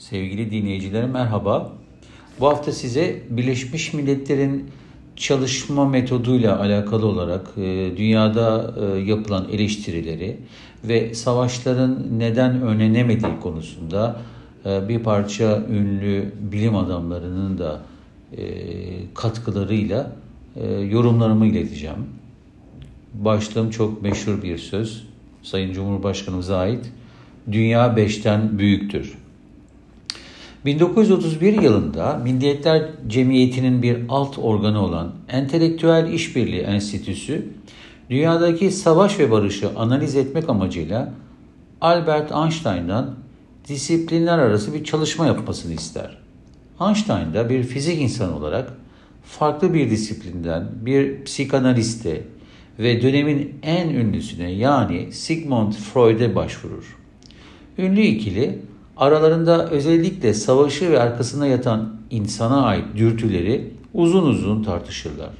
Sevgili dinleyicilerim merhaba. Bu hafta size Birleşmiş Milletler'in çalışma metoduyla alakalı olarak e, dünyada e, yapılan eleştirileri ve savaşların neden önlenemediği konusunda e, bir parça ünlü bilim adamlarının da katkılarıyla yorumlarımı ileteceğim. Başlığım çok meşhur bir söz. Sayın Cumhurbaşkanımıza ait. Dünya beşten büyüktür. 1931 yılında Milliyetler Cemiyeti'nin bir alt organı olan Entelektüel İşbirliği Enstitüsü, dünyadaki savaş ve barışı analiz etmek amacıyla Albert Einstein'dan disiplinler arası bir çalışma yapmasını ister. Einstein da bir fizik insanı olarak farklı bir disiplinden bir psikanaliste ve dönemin en ünlüsüne yani Sigmund Freud'e başvurur. Ünlü ikili aralarında özellikle savaşı ve arkasında yatan insana ait dürtüleri uzun uzun tartışırlar.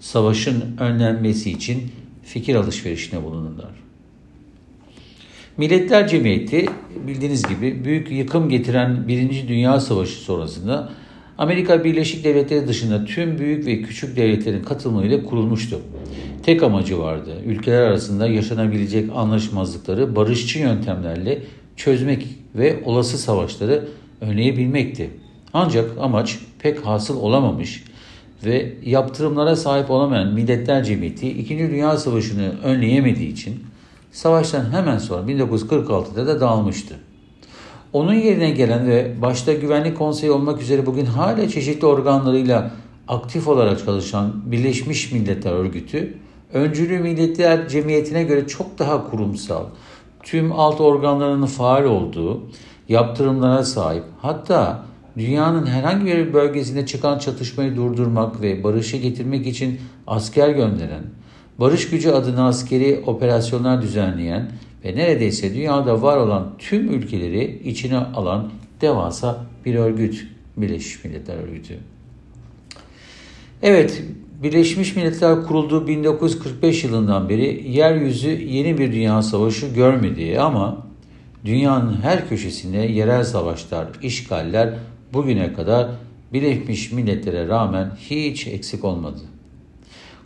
Savaşın önlenmesi için fikir alışverişine bulunurlar. Milletler Cemiyeti bildiğiniz gibi büyük yıkım getiren Birinci Dünya Savaşı sonrasında Amerika Birleşik Devletleri dışında tüm büyük ve küçük devletlerin katılımıyla kurulmuştu. Tek amacı vardı. Ülkeler arasında yaşanabilecek anlaşmazlıkları barışçı yöntemlerle çözmek ve olası savaşları önleyebilmekti. Ancak amaç pek hasıl olamamış ve yaptırımlara sahip olamayan Milletler Cemiyeti 2. Dünya Savaşı'nı önleyemediği için savaştan hemen sonra 1946'da da dağılmıştı. Onun yerine gelen ve başta Güvenlik Konseyi olmak üzere bugün hala çeşitli organlarıyla aktif olarak çalışan Birleşmiş Milletler Örgütü, öncülü Milletler Cemiyeti'ne göre çok daha kurumsal, tüm alt organlarının faal olduğu, yaptırımlara sahip, hatta dünyanın herhangi bir bölgesinde çıkan çatışmayı durdurmak ve barışı getirmek için asker gönderen, barış gücü adına askeri operasyonlar düzenleyen ve neredeyse dünyada var olan tüm ülkeleri içine alan devasa bir örgüt, Birleşmiş Milletler Örgütü. Evet, Birleşmiş Milletler kurulduğu 1945 yılından beri yeryüzü yeni bir dünya savaşı görmedi ama dünyanın her köşesinde yerel savaşlar, işgaller bugüne kadar Birleşmiş Milletler'e rağmen hiç eksik olmadı.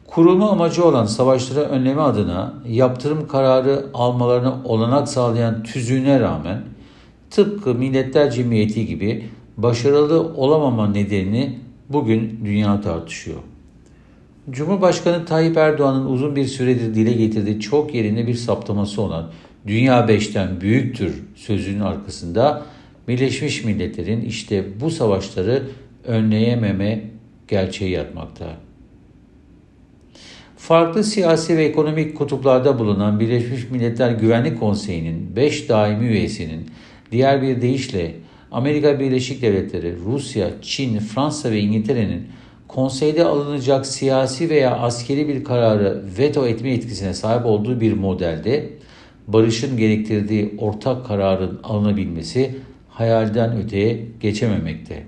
Kurulma amacı olan savaşları önleme adına yaptırım kararı almalarına olanak sağlayan tüzüğüne rağmen tıpkı Milletler Cemiyeti gibi başarılı olamama nedenini bugün dünya tartışıyor. Cumhurbaşkanı Tayyip Erdoğan'ın uzun bir süredir dile getirdiği çok yerinde bir saptaması olan dünya beşten büyüktür sözünün arkasında Birleşmiş Milletler'in işte bu savaşları önleyememe gerçeği yatmakta. Farklı siyasi ve ekonomik kutuplarda bulunan Birleşmiş Milletler Güvenlik Konseyi'nin 5 daimi üyesinin diğer bir deyişle Amerika Birleşik Devletleri, Rusya, Çin, Fransa ve İngiltere'nin konseyde alınacak siyasi veya askeri bir kararı veto etme etkisine sahip olduğu bir modelde barışın gerektirdiği ortak kararın alınabilmesi hayalden öteye geçememekte.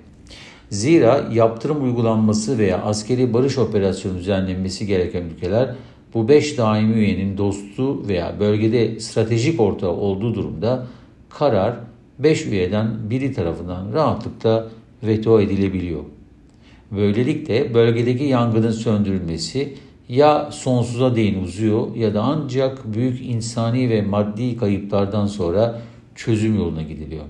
Zira yaptırım uygulanması veya askeri barış operasyonu düzenlenmesi gereken ülkeler bu beş daimi üyenin dostu veya bölgede stratejik ortağı olduğu durumda karar beş üyeden biri tarafından rahatlıkla veto edilebiliyor. Böylelikle bölgedeki yangının söndürülmesi ya sonsuza değin uzuyor ya da ancak büyük insani ve maddi kayıplardan sonra çözüm yoluna gidiliyor.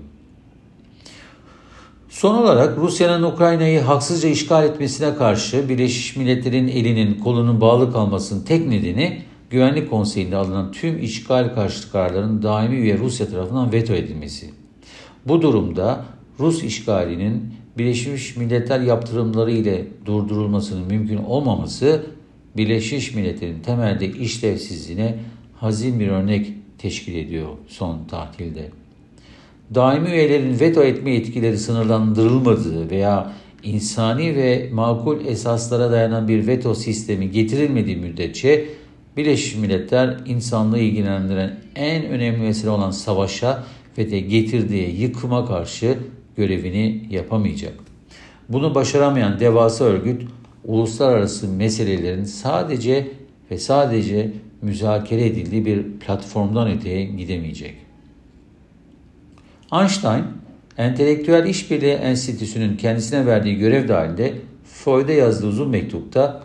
Son olarak Rusya'nın Ukrayna'yı haksızca işgal etmesine karşı Birleşmiş Milletler'in elinin kolunun bağlı kalmasının tek nedeni Güvenlik Konseyi'nde alınan tüm işgal karşıtı kararların daimi üye Rusya tarafından veto edilmesi. Bu durumda Rus işgalinin Birleşmiş Milletler yaptırımları ile durdurulmasının mümkün olmaması Birleşmiş Milletler'in temelde işlevsizliğine hazin bir örnek teşkil ediyor son tatilde. Daimi üyelerin veto etme yetkileri sınırlandırılmadığı veya insani ve makul esaslara dayanan bir veto sistemi getirilmediği müddetçe Birleşmiş Milletler insanlığı ilgilendiren en önemli mesele olan savaşa ve de getirdiği yıkıma karşı görevini yapamayacak. Bunu başaramayan devasa örgüt uluslararası meselelerin sadece ve sadece müzakere edildiği bir platformdan öteye gidemeyecek. Einstein Entelektüel İşbirliği Enstitüsü'nün kendisine verdiği görev dahilinde Freud'a yazdığı uzun mektupta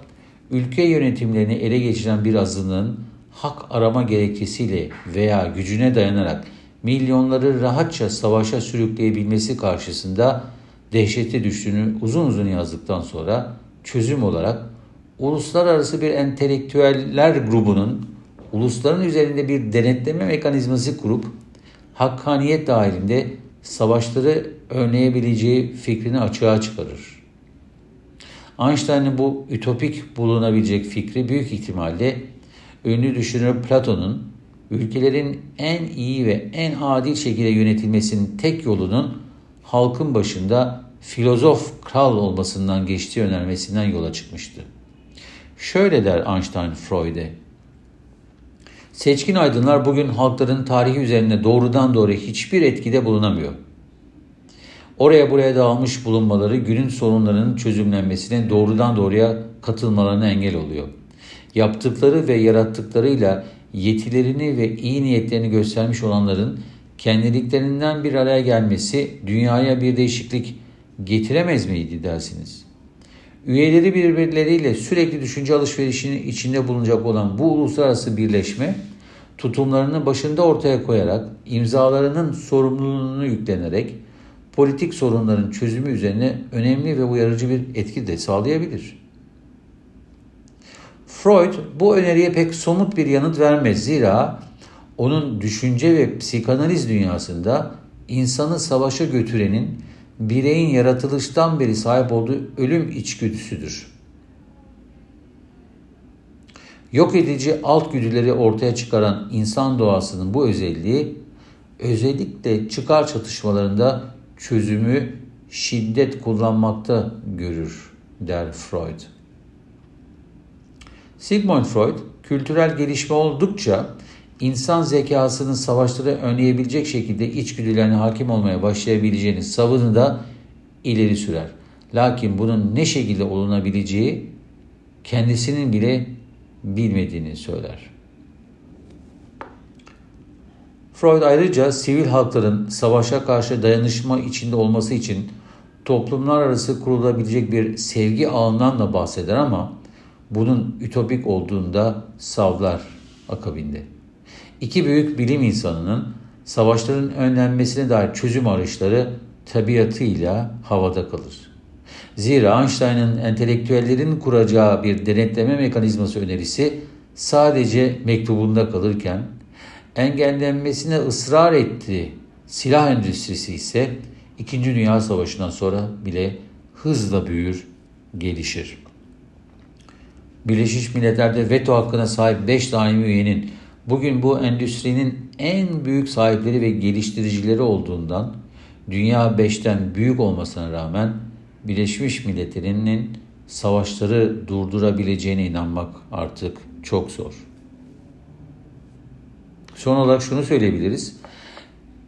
ülke yönetimlerini ele geçiren bir azınlığın hak arama gerekçesiyle veya gücüne dayanarak milyonları rahatça savaşa sürükleyebilmesi karşısında dehşete düştüğünü uzun uzun yazdıktan sonra çözüm olarak uluslararası bir entelektüeller grubunun ulusların üzerinde bir denetleme mekanizması kurup hakkaniyet dahilinde savaşları önleyebileceği fikrini açığa çıkarır. Einstein'ın bu ütopik bulunabilecek fikri büyük ihtimalle ünlü düşünür Platon'un ülkelerin en iyi ve en adil şekilde yönetilmesinin tek yolunun halkın başında filozof kral olmasından geçtiği önermesinden yola çıkmıştı. Şöyle der Einstein Freud'e. Seçkin aydınlar bugün halkların tarihi üzerinde doğrudan doğruya hiçbir etkide bulunamıyor. Oraya buraya dağılmış bulunmaları günün sorunlarının çözümlenmesine doğrudan doğruya katılmalarına engel oluyor. Yaptıkları ve yarattıklarıyla yetilerini ve iyi niyetlerini göstermiş olanların kendiliklerinden bir araya gelmesi dünyaya bir değişiklik getiremez miydi dersiniz? Üyeleri birbirleriyle sürekli düşünce alışverişinin içinde bulunacak olan bu uluslararası birleşme tutumlarını başında ortaya koyarak imzalarının sorumluluğunu yüklenerek politik sorunların çözümü üzerine önemli ve uyarıcı bir etki de sağlayabilir. Freud bu öneriye pek somut bir yanıt vermez zira onun düşünce ve psikanaliz dünyasında insanı savaşa götürenin bireyin yaratılıştan beri sahip olduğu ölüm içgüdüsüdür. Yok edici alt güdüleri ortaya çıkaran insan doğasının bu özelliği özellikle çıkar çatışmalarında çözümü şiddet kullanmakta görür der Freud. Sigmund Freud kültürel gelişme oldukça insan zekasının savaşları önleyebilecek şekilde içgüdülerine hakim olmaya başlayabileceğini savını da ileri sürer. Lakin bunun ne şekilde olunabileceği kendisinin bile bilmediğini söyler. Freud ayrıca sivil halkların savaşa karşı dayanışma içinde olması için toplumlar arası kurulabilecek bir sevgi ağından da bahseder ama bunun ütopik olduğunda savlar akabinde. İki büyük bilim insanının savaşların önlenmesine dair çözüm arayışları tabiatıyla havada kalır. Zira Einstein'ın entelektüellerin kuracağı bir denetleme mekanizması önerisi sadece mektubunda kalırken engellenmesine ısrar etti. Silah endüstrisi ise İkinci Dünya Savaşı'ndan sonra bile hızla büyür, gelişir. Birleşmiş Milletler'de veto hakkına sahip 5 daimi üyenin bugün bu endüstrinin en büyük sahipleri ve geliştiricileri olduğundan dünya 5'ten büyük olmasına rağmen Birleşmiş Milletler'in savaşları durdurabileceğine inanmak artık çok zor. Son olarak şunu söyleyebiliriz.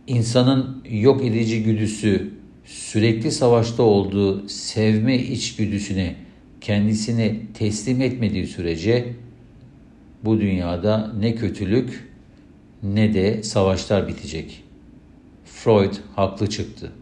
İnsanın yok edici güdüsü sürekli savaşta olduğu sevme içgüdüsüne kendisini teslim etmediği sürece bu dünyada ne kötülük ne de savaşlar bitecek. Freud haklı çıktı.